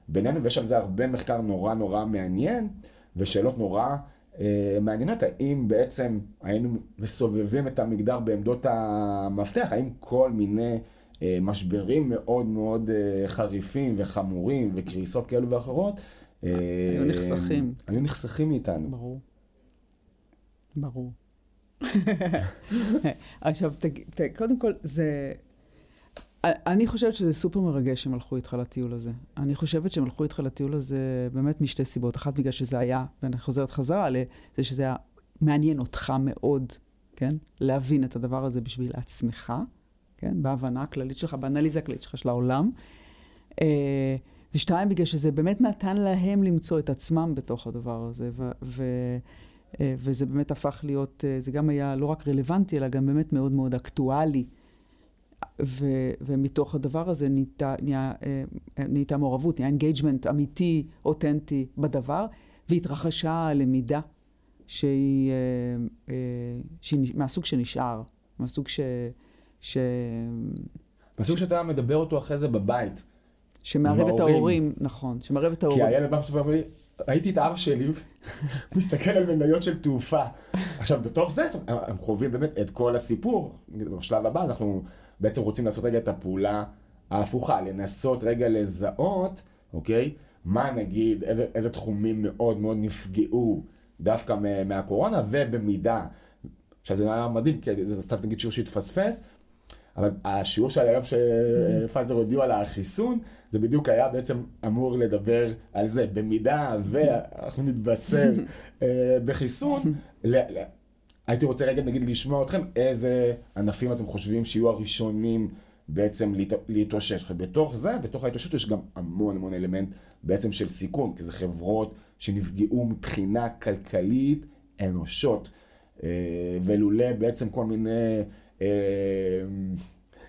בינינו, ויש על זה הרבה מחקר נורא נורא מעניין, ושאלות נורא אה, מעניינות, האם בעצם היינו מסובבים את המגדר בעמדות המפתח, האם כל מיני אה, משברים מאוד מאוד אה, חריפים וחמורים וקריסות כאלו ואחרות, היו נחסכים. היו נחסכים מאיתנו. ברור. ברור. עכשיו, ת, ת, קודם כל, זה... אני חושבת שזה סופר מרגש שהם הלכו איתך לטיול הזה. אני חושבת שהם הלכו איתך לטיול הזה באמת משתי סיבות. אחת, בגלל שזה היה, ואני חוזרת חזרה לזה שזה היה מעניין אותך מאוד, כן? להבין את הדבר הזה בשביל עצמך, כן? בהבנה הכללית שלך, באנליזה הכללית שלך של העולם. אה, ושתיים, בגלל שזה באמת נתן להם למצוא את עצמם בתוך הדבר הזה. ו- ו- אה, וזה באמת הפך להיות, אה, זה גם היה לא רק רלוונטי, אלא גם באמת מאוד מאוד אקטואלי. ו- ומתוך הדבר הזה נהייתה, נהייתה מעורבות, נהיה engagement אמיתי, אותנטי בדבר, והתרחשה הלמידה שהיא, שהיא מהסוג שנשאר, מהסוג ש... ש... מהסוג שאתה מדבר אותו אחרי זה בבית. שמערב את ההורים, נכון, שמערב את ההורים. כי הילד בא ואומר לי, ראיתי את אבא שלי, מסתכל על מניות של תעופה. עכשיו, בתוך זה, הם חווים באמת את כל הסיפור. בשלב הבא, אז אנחנו בעצם רוצים לעשות רגע את הפעולה ההפוכה, לנסות רגע לזהות, אוקיי? מה נגיד, איזה, איזה תחומים מאוד מאוד נפגעו דווקא מהקורונה, ובמידה, עכשיו זה היה מדהים, כי זה סתם נגיד שיעור שהתפספס, אבל השיעור של היום שפייזר הודיעו על החיסון, זה בדיוק היה בעצם אמור לדבר על זה. במידה ואנחנו נתבשר אה, בחיסון, הייתי רוצה רגע נגיד לשמוע אתכם איזה ענפים אתם חושבים שיהיו הראשונים בעצם להתאושש. בתוך זה, בתוך ההתאוששות יש גם המון המון אלמנט בעצם של סיכון, כי זה חברות שנפגעו מבחינה כלכלית אנושות. אה, ולולא בעצם כל מיני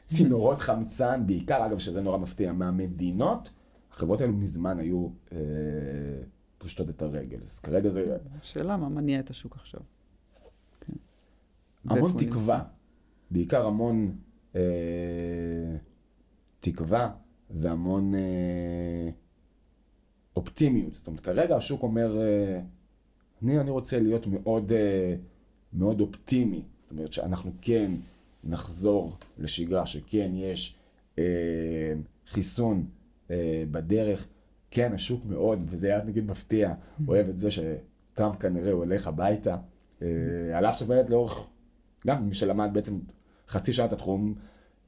צינורות חמצן, בעיקר, אגב, שזה נורא מפתיע, מהמדינות, החברות האלו מזמן היו אה, פושטות את הרגל. אז כרגע זה... שאלה מה מניע את השוק עכשיו. כן. המון תקווה? בעיקר המון אה, תקווה והמון אה, אופטימיות. זאת אומרת, כרגע השוק אומר, אה, אני, אני רוצה להיות מאוד, אה, מאוד אופטימי. זאת אומרת שאנחנו כן נחזור לשגרה, שכן יש אה, חיסון אה, בדרך. כן, השוק מאוד, וזה היה נגיד מפתיע, אוהב את זה שטראמפ כנראה הולך הביתה. אה, על אף שבאמת לאורך, גם מי שלמד בעצם חצי שעה את התחום,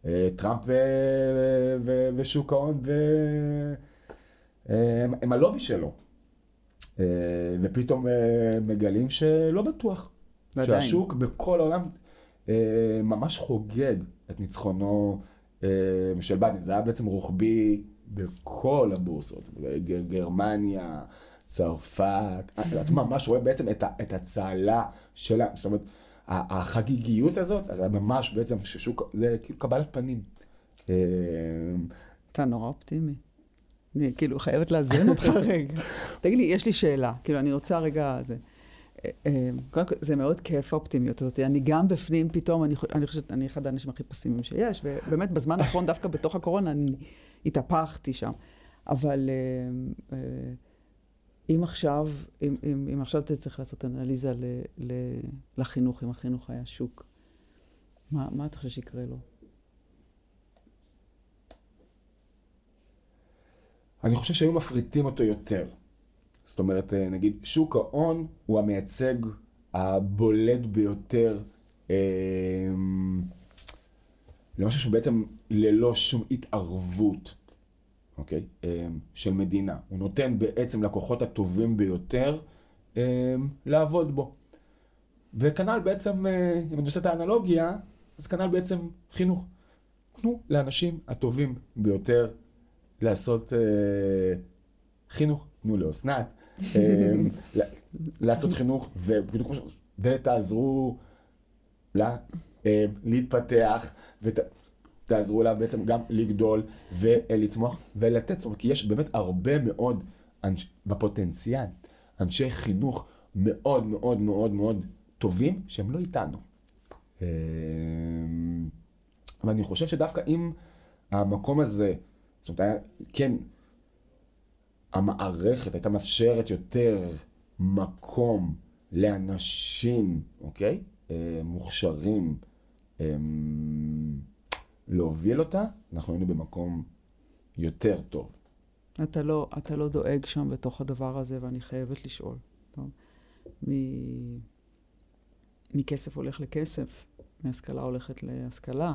אה, טראמפ אה, ושוק ההון אה, הם הלובי שלו. אה, ופתאום אה, מגלים שלא בטוח. ועדיין. שהשוק בכל העולם ממש חוגג את ניצחונו אה, של ביידן. זה היה בעצם רוחבי בכל הבורסות, גרמניה, צרפת, אתה ממש רואה בעצם את, הצהלה שלה, זאת אומרת, החגיגיות הזאת, אז ממש בעצם ששוק, זה כאילו קבלת פנים. אה, אתה נורא אופטימי. אני כאילו חייבת לאזן אותך רגע. תגיד לי, יש לי שאלה, כאילו אני רוצה רגע, זה. אה, קודם כל, זה מאוד כיף האופטימיות הזאת. אני גם בפנים פתאום, אני, אני חושבת, אני אחד האנשים הכי פסימיים שיש, ובאמת בזמן האחרון, דווקא בתוך הקורונה, אני התהפכתי שם. אבל אה, אם עכשיו, אם, אם, אם עכשיו צריך לעשות אנליזה ל, ל, לחינוך, אם החינוך היה שוק, מה, מה אתה חושב שיקרה לו? אני חושב שהיו מפריטים אותו יותר. זאת אומרת, אה, נגיד, שוק ההון הוא המייצג הבולט ביותר אה, למשהו שהוא בעצם ללא שום התערבות, אוקיי? אה, של מדינה. הוא נותן בעצם לכוחות הטובים ביותר אה, לעבוד בו. וכנ"ל בעצם, אם אני עושה את האנלוגיה, אז כנ"ל בעצם חינוך. תנו לאנשים הטובים ביותר לעשות אה, חינוך. תנו לאסנת, אה, לעשות חינוך, ובדיוק כמו ש... ותעזרו לה אה, להתפתח, ותעזרו לה בעצם גם לגדול ולצמוח ולתת, זאת אומרת, כי יש באמת הרבה מאוד אנש, בפוטנציאל, אנשי חינוך מאוד מאוד מאוד מאוד טובים, שהם לא איתנו. אה, אבל אני חושב שדווקא אם המקום הזה, זאת אומרת, כן, המערכת הייתה מאפשרת יותר מקום לאנשים, אוקיי? אה, מוכשרים אה, להוביל אותה, אנחנו היינו במקום יותר טוב. אתה לא, אתה לא דואג שם בתוך הדבר הזה, ואני חייבת לשאול. טוב? מ... מכסף הולך לכסף, מהשכלה הולכת להשכלה,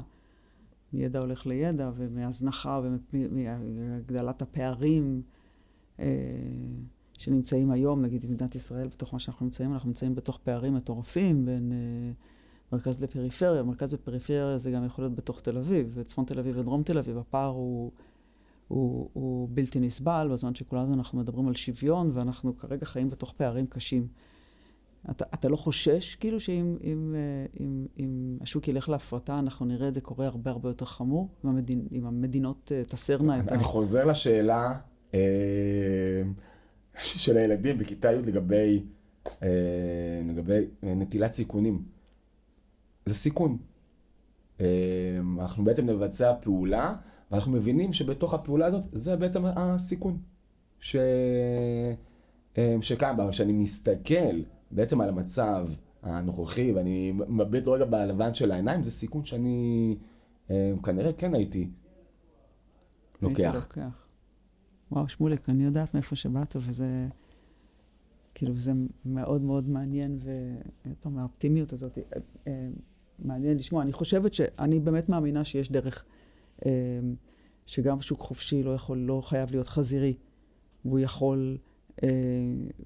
מידע הולך לידע, ומהזנחה ומהגדלת הפערים. אה, שנמצאים היום, נגיד במדינת ישראל, בתוך מה שאנחנו נמצאים, אנחנו נמצאים בתוך פערים מטורפים בין אה, מרכז לפריפריה. מרכז ופריפריה זה גם יכול להיות בתוך תל אביב, וצפון תל אביב ודרום תל אביב. הפער הוא, הוא, הוא בלתי נסבל, בזמן שכולנו אנחנו מדברים על שוויון, ואנחנו כרגע חיים בתוך פערים קשים. אתה, אתה לא חושש, כאילו, שאם אם, אה, אם, אם השוק ילך להפרטה, אנחנו נראה את זה קורה הרבה הרבה יותר חמור, אם, המדינ, אם המדינות תסרנה את ה... אני חוזר לשאלה של הילדים בכיתה י' לגבי, אה, לגבי נטילת סיכונים. זה סיכון. אנחנו בעצם נבצע פעולה, ואנחנו מבינים שבתוך הפעולה הזאת, זה בעצם הסיכון ש... שקיים בה. כשאני מסתכל בעצם על המצב הנוכחי, ואני מביט רגע בלבן של העיניים, זה סיכון שאני כנראה כן הייתי לוקח. וואו, שמוליק, אני יודעת מאיפה שבאת, וזה, כאילו, זה מאוד מאוד מעניין, ופעם האופטימיות הזאת, אה, אה, מעניין לשמוע. אני חושבת שאני באמת מאמינה שיש דרך, אה, שגם שוק חופשי לא יכול, לא חייב להיות חזירי, והוא יכול,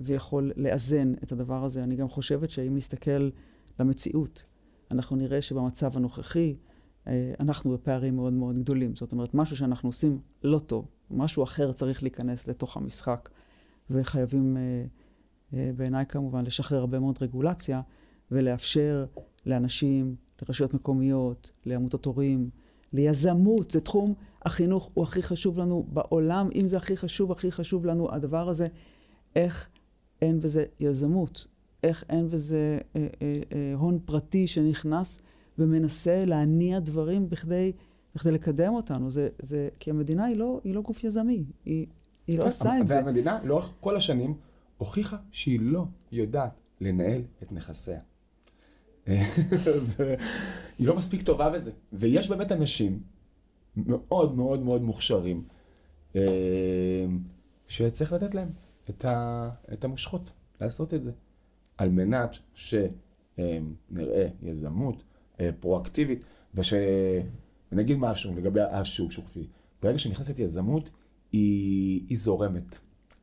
ויכול לאזן את הדבר הזה. אני גם חושבת שאם נסתכל למציאות, אנחנו נראה שבמצב הנוכחי, אנחנו בפערים מאוד מאוד גדולים. זאת אומרת, משהו שאנחנו עושים לא טוב, משהו אחר צריך להיכנס לתוך המשחק, וחייבים, אה, אה, בעיניי כמובן, לשחרר הרבה מאוד רגולציה, ולאפשר לאנשים, לרשויות מקומיות, לעמותות הורים, ליזמות, זה תחום החינוך הוא הכי חשוב לנו בעולם, אם זה הכי חשוב, הכי חשוב לנו הדבר הזה, איך אין בזה יזמות, איך אין בזה אה, אה, אה, הון פרטי שנכנס ומנסה להניע דברים בכדי בכדי לקדם אותנו. זה, זה, כי המדינה היא לא, היא לא גוף יזמי, היא, היא לא כן, עושה את זה. והמדינה לאורך כל השנים הוכיחה שהיא לא יודעת לנהל את נכסיה. היא לא מספיק טובה בזה. ויש באמת אנשים מאוד מאוד מאוד מוכשרים, אה, שצריך לתת להם את, ה, את המושכות לעשות את זה, על מנת שנראה יזמות אה, פרואקטיבית, וש... אני אגיד משהו לגבי השוק, שוק חופשי. ברגע שנכנסת יזמות, היא, היא זורמת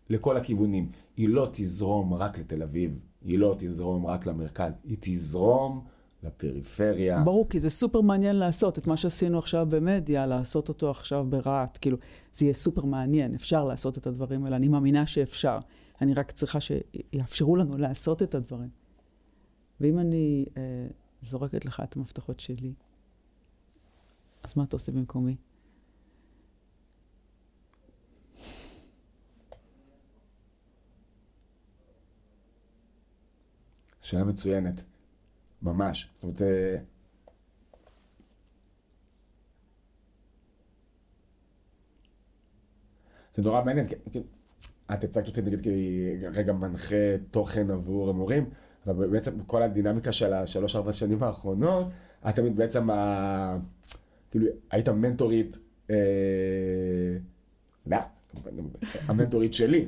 לכל הכיוונים. היא לא תזרום רק לתל אביב, היא לא תזרום רק למרכז, היא תזרום לפריפריה. ברור, כי זה סופר מעניין לעשות את מה שעשינו עכשיו במדיה, לעשות אותו עכשיו ברהט. כאילו, זה יהיה סופר מעניין, אפשר לעשות את הדברים האלה. אני מאמינה שאפשר. אני רק צריכה שיאפשרו לנו לעשות את הדברים. ואם אני אה, זורקת לך את המפתחות שלי, אז מה אתה עושה במקומי? שאלה מצוינת. ממש. זאת אומרת, אה, זה נורא מעניין, כי, את הצגת אותי נגיד כרגע מנחה תוכן עבור המורים, אבל בעצם כל הדינמיקה של השלוש-ארבע שנים האחרונות, את תמיד בעצם, ה... כאילו, היית מנטורית, אה... לא, המנטורית שלי.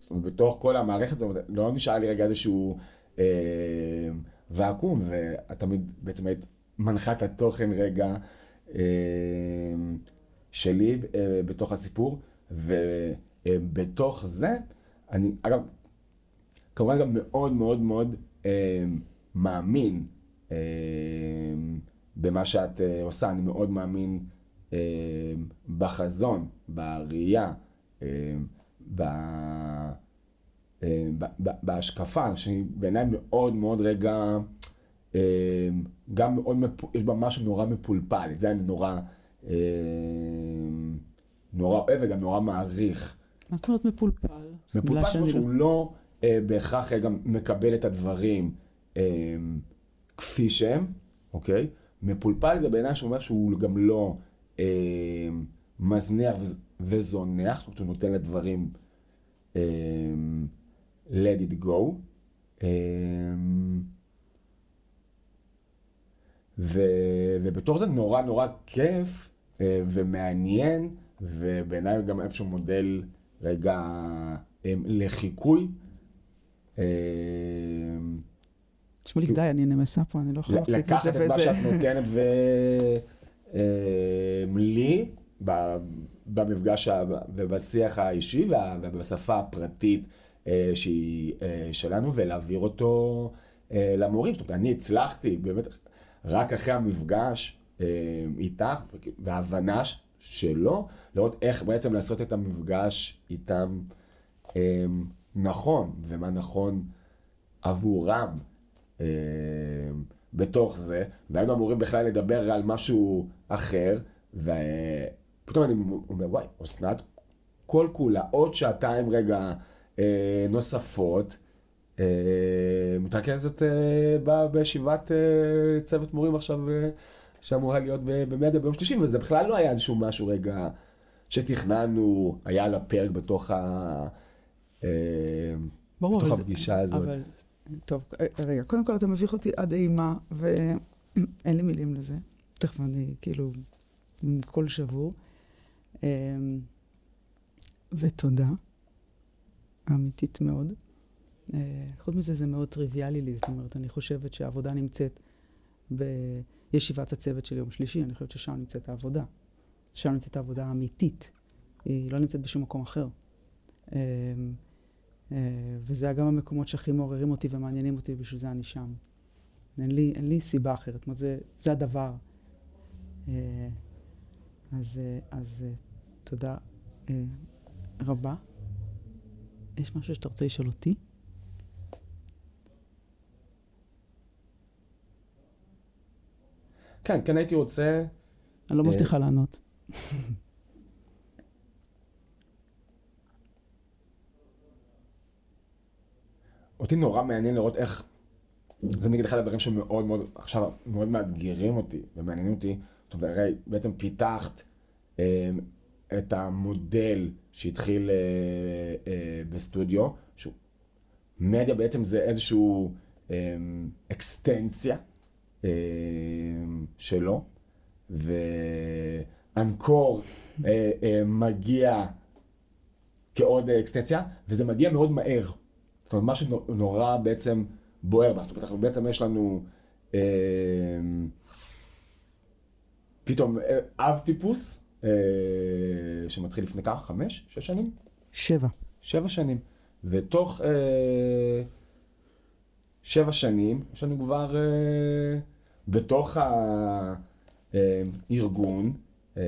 זאת אומרת, בתוך כל המערכת, זאת אומרת, לא נשאר לי רגע איזשהו אה... ואקום, ואת תמיד בעצם היית מנחה את התוכן רגע אה... שלי אה... בתוך הסיפור. ובתוך זה, אני, אגב, כמובן גם מאוד מאוד מאוד אה, מאמין אה, במה שאת אה, עושה, אני מאוד מאמין אה, בחזון, בראייה, אה, ב... בהשקפה, שהיא בעיניי מאוד מאוד רגע, גם מאוד, יש בה משהו נורא מפולפל, את זה אני נורא נורא אוהב וגם נורא מעריך. מה זאת אומרת מפולפל? מפולפל זאת שהוא לא אה, בהכרח גם מקבל את הדברים כפי שהם, אוקיי? מפולפל זה בעיניי שאומר שהוא גם לא אה, מזניח וזונח, זאת אומרת הוא נותן לדברים אה, let it go. אה, ו, ובתור זה נורא נורא כיף אה, ומעניין. ובעיניי גם איזשהו מודל רגע אמ, לחיקוי. שמוליק, די, אני נמסה פה, אני לא יכולה להחזיק את זה. לקחת את מה שאת נותנת ולי במפגש ובשיח האישי ובשפה הפרטית אה, שהיא אה, שלנו, ולהעביר אותו אה, למורים. זאת אומרת, אני הצלחתי, באמת, רק אחרי המפגש איתך, וההבנה שלו, לראות איך בעצם לעשות את המפגש איתם אה, נכון, ומה נכון עבורם אה, בתוך זה, והיינו אמורים בכלל לדבר על משהו אחר, ופתאום אני אומר, וואי, אסנת כל כולה עוד שעתיים רגע אה, נוספות, אה, מתרכזת אה, בישיבת אה, צוות מורים עכשיו. אה, שאמורה להיות במדיה ביום שלישי, וזה בכלל לא היה איזשהו משהו רגע שתכננו, היה על הפרק בתוך, ה... אה, ברור, בתוך הפגישה הזאת. אבל, טוב, רגע, קודם כל אתה מביך אותי עד אימה, ואין לי מילים לזה. תכף אני כאילו עם קול שבור. אמ, ותודה, אמיתית מאוד. אה, חוץ מזה, זה מאוד טריוויאלי לי, זאת אומרת, אני חושבת שהעבודה נמצאת ב... ישיבת הצוות של יום שלישי, אני חושבת ששם נמצאת העבודה. שם נמצאת העבודה האמיתית. היא לא נמצאת בשום מקום אחר. אה, וזה גם המקומות שהכי מעוררים אותי ומעניינים אותי, בשביל זה אני שם. אין לי, אין לי סיבה אחרת, זאת אומרת, זה, זה הדבר. אה, אז, אה, אז תודה רבה. יש משהו שאתה רוצה לשאול אותי? כן, כן הייתי רוצה... אני לא מבטיחה לענות. אותי נורא מעניין לראות איך, זה נגיד אחד הדברים שמאוד מאוד, עכשיו מאוד מאתגרים אותי ומעניינים אותי, זאת אומרת, הרי בעצם פיתחת אה, את המודל שהתחיל אה, אה, בסטודיו, שהוא, מדיה בעצם זה איזשהו אה, אקסטנציה אה, שלו, ואנקור אה, אה, מגיע כעוד אקסטנציה, וזה מגיע מאוד מהר. זאת אומרת, משהו נורא בעצם בוער בה. זאת אומרת, בעצם יש לנו פתאום אב טיפוס, שמתחיל לפני ככה, חמש, שש שנים? שבע. שבע שנים. ותוך אה, שבע שנים, יש לנו כבר אה, בתוך הארגון. אה,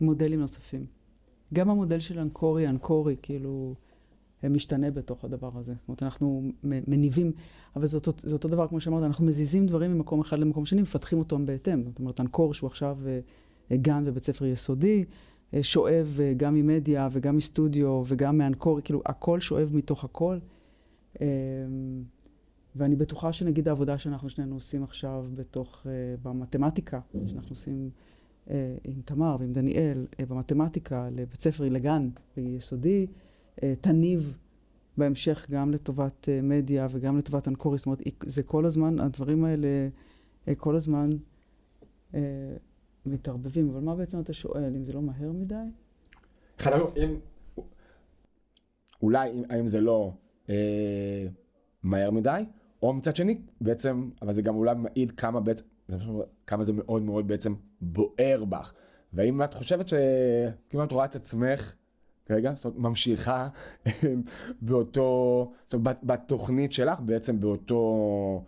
מודלים נוספים. גם המודל של אנקורי, אנקורי, כאילו, משתנה בתוך הדבר הזה. זאת אומרת, אנחנו מניבים, אבל זה אותו, זה אותו דבר, כמו שאמרת, אנחנו מזיזים דברים ממקום אחד למקום שני, מפתחים אותם בהתאם. זאת אומרת, אנקור, שהוא עכשיו אה, גן בבית ספר יסודי, אה, שואב גם ממדיה וגם מסטודיו וגם מאנקורי, כאילו, הכל שואב מתוך הכל. ואני בטוחה שנגיד העבודה שאנחנו שנינו עושים עכשיו בתוך, אה, במתמטיקה, שאנחנו עושים אה, עם תמר ועם דניאל, אה, במתמטיקה, לבית ספר, לגן ביסודי, תניב בהמשך גם לטובת מדיה וגם לטובת אנקורי. זאת אומרת, זה כל הזמן, הדברים האלה כל הזמן מתערבבים. אבל מה בעצם אתה שואל, אם זה לא מהר מדי? אם... אולי, האם זה לא אה, מהר מדי, או מצד שני, בעצם, אבל זה גם אולי מעיד כמה בעצם, כמה זה מאוד מאוד בעצם בוער בך. והאם את חושבת ש... כאילו רואה את עצמך, רגע, זאת אומרת, ממשיכה באותו, זאת אומרת, בתוכנית שלך, בעצם באותו,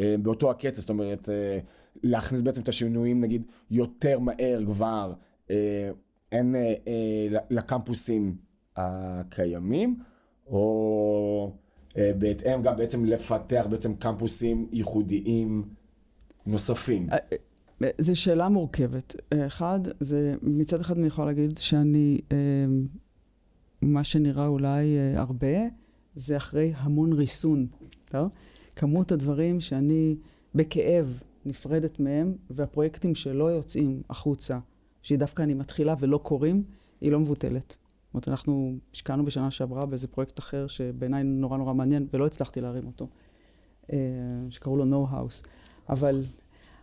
אה, באותו הקצב, זאת אומרת, אה, להכניס בעצם את השינויים, נגיד, יותר מהר כבר, אה, אין לקמפוסים הקיימים, או... אה, בהתאם גם בעצם לפתח בעצם קמפוסים ייחודיים נוספים. אה, אה, זו שאלה מורכבת. אחד, זה מצד אחד אני יכולה להגיד שאני, מה שנראה אולי הרבה, זה אחרי המון ריסון, טוב? כמות הדברים שאני בכאב נפרדת מהם, והפרויקטים שלא יוצאים החוצה, שדווקא אני מתחילה ולא קורים, היא לא מבוטלת. אומרת, אנחנו השקענו בשנה שעברה באיזה פרויקט אחר שבעיניי נורא נורא מעניין, ולא הצלחתי להרים אותו, אה, שקראו לו No House. אבל,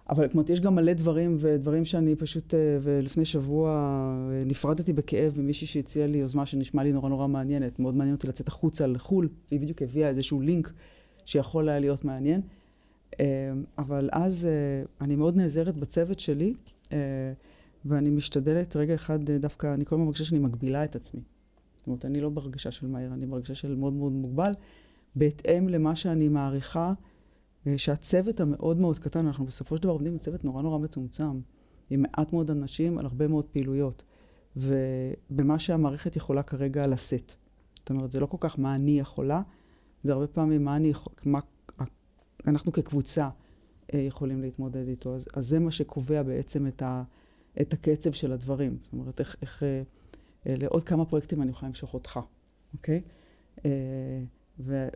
אבל אומרת, יש גם מלא דברים, ודברים שאני פשוט, אה, ולפני שבוע אה, נפרדתי בכאב ממישהי שהציעה לי יוזמה שנשמע לי נורא נורא מעניינת. מאוד מעניין אותי לצאת החוצה לחו"ל, והיא בדיוק הביאה איזשהו לינק שיכול היה להיות מעניין. אבל אז אני מאוד נעזרת בצוות שלי. ואני משתדלת רגע אחד אה, דווקא, אני כל הזמן מרגישה שאני מגבילה את עצמי. זאת אומרת, אני לא בהרגשה של מהר, אני בהרגשה של מאוד מאוד מוגבל, בהתאם למה שאני מעריכה, אה, שהצוות המאוד מאוד קטן, אנחנו בסופו של דבר עובדים בצוות נורא נורא מצומצם, עם מעט מאוד אנשים על הרבה מאוד פעילויות, ובמה שהמערכת יכולה כרגע לשאת. זאת אומרת, זה לא כל כך מה אני יכולה, זה הרבה פעמים מה אני מה אנחנו כקבוצה אה, יכולים להתמודד איתו. אז, אז זה מה שקובע בעצם את ה... את הקצב של הדברים. זאת אומרת, איך, איך אה, אה, לעוד כמה פרויקטים אני יכולה למשוך אותך, אוקיי?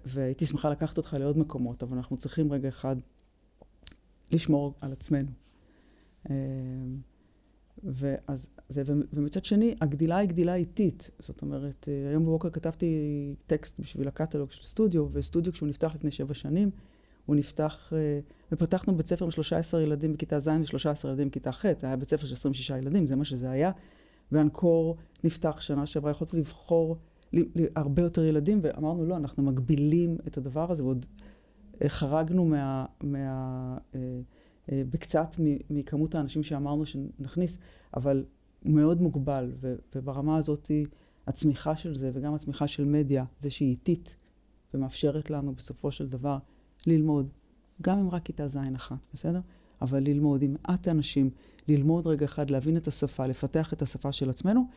והייתי שמחה לקחת אותך לעוד מקומות, אבל אנחנו צריכים רגע אחד לשמור על עצמנו. אה, ואז, זה, ומצד שני, הגדילה היא גדילה איטית. זאת אומרת, אה, היום בבוקר כתבתי טקסט בשביל הקטלוג של סטודיו, וסטודיו כשהוא נפתח לפני שבע שנים, הוא נפתח, אה, ופתחנו בית ספר עם 13 ילדים בכיתה ז' ו-13 ילדים בכיתה ח', היה בית ספר של 26 ילדים, זה מה שזה היה. ואנקור נפתח שנה שעברה, יכולתי לבחור הרבה יותר ילדים, ואמרנו, לא, אנחנו מגבילים את הדבר הזה, ועוד אה, חרגנו מה... מה אה, בקצת מכמות האנשים שאמרנו שנכניס, אבל מאוד מוגבל, ו, וברמה הזאת הצמיחה של זה, וגם הצמיחה של מדיה, זה שהיא איטית, ומאפשרת לנו בסופו של דבר ללמוד, גם אם רק כיתה ז' אחת, בסדר? אבל ללמוד עם מעט אנשים, ללמוד רגע אחד, להבין את השפה, לפתח את השפה של עצמנו,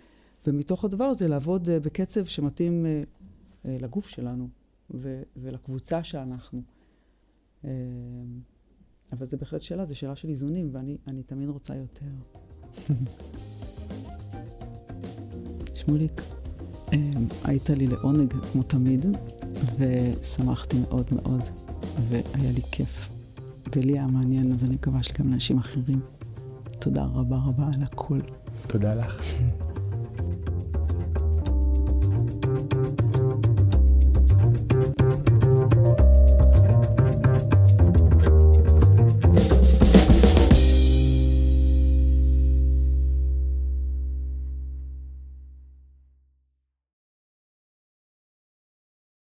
ומתוך הדבר הזה לעבוד uh, בקצב שמתאים uh, uh, לגוף שלנו ו- ולקבוצה שאנחנו. אבל זו בהחלט שאלה, זו שאלה של איזונים, ואני תמיד רוצה יותר. שמוליק, היית לי לעונג כמו תמיד, ושמחתי מאוד מאוד. והיה לי כיף. ולי היה מעניין, אז אני מקווה שגם לאנשים אחרים. תודה רבה רבה על הכל. תודה לך.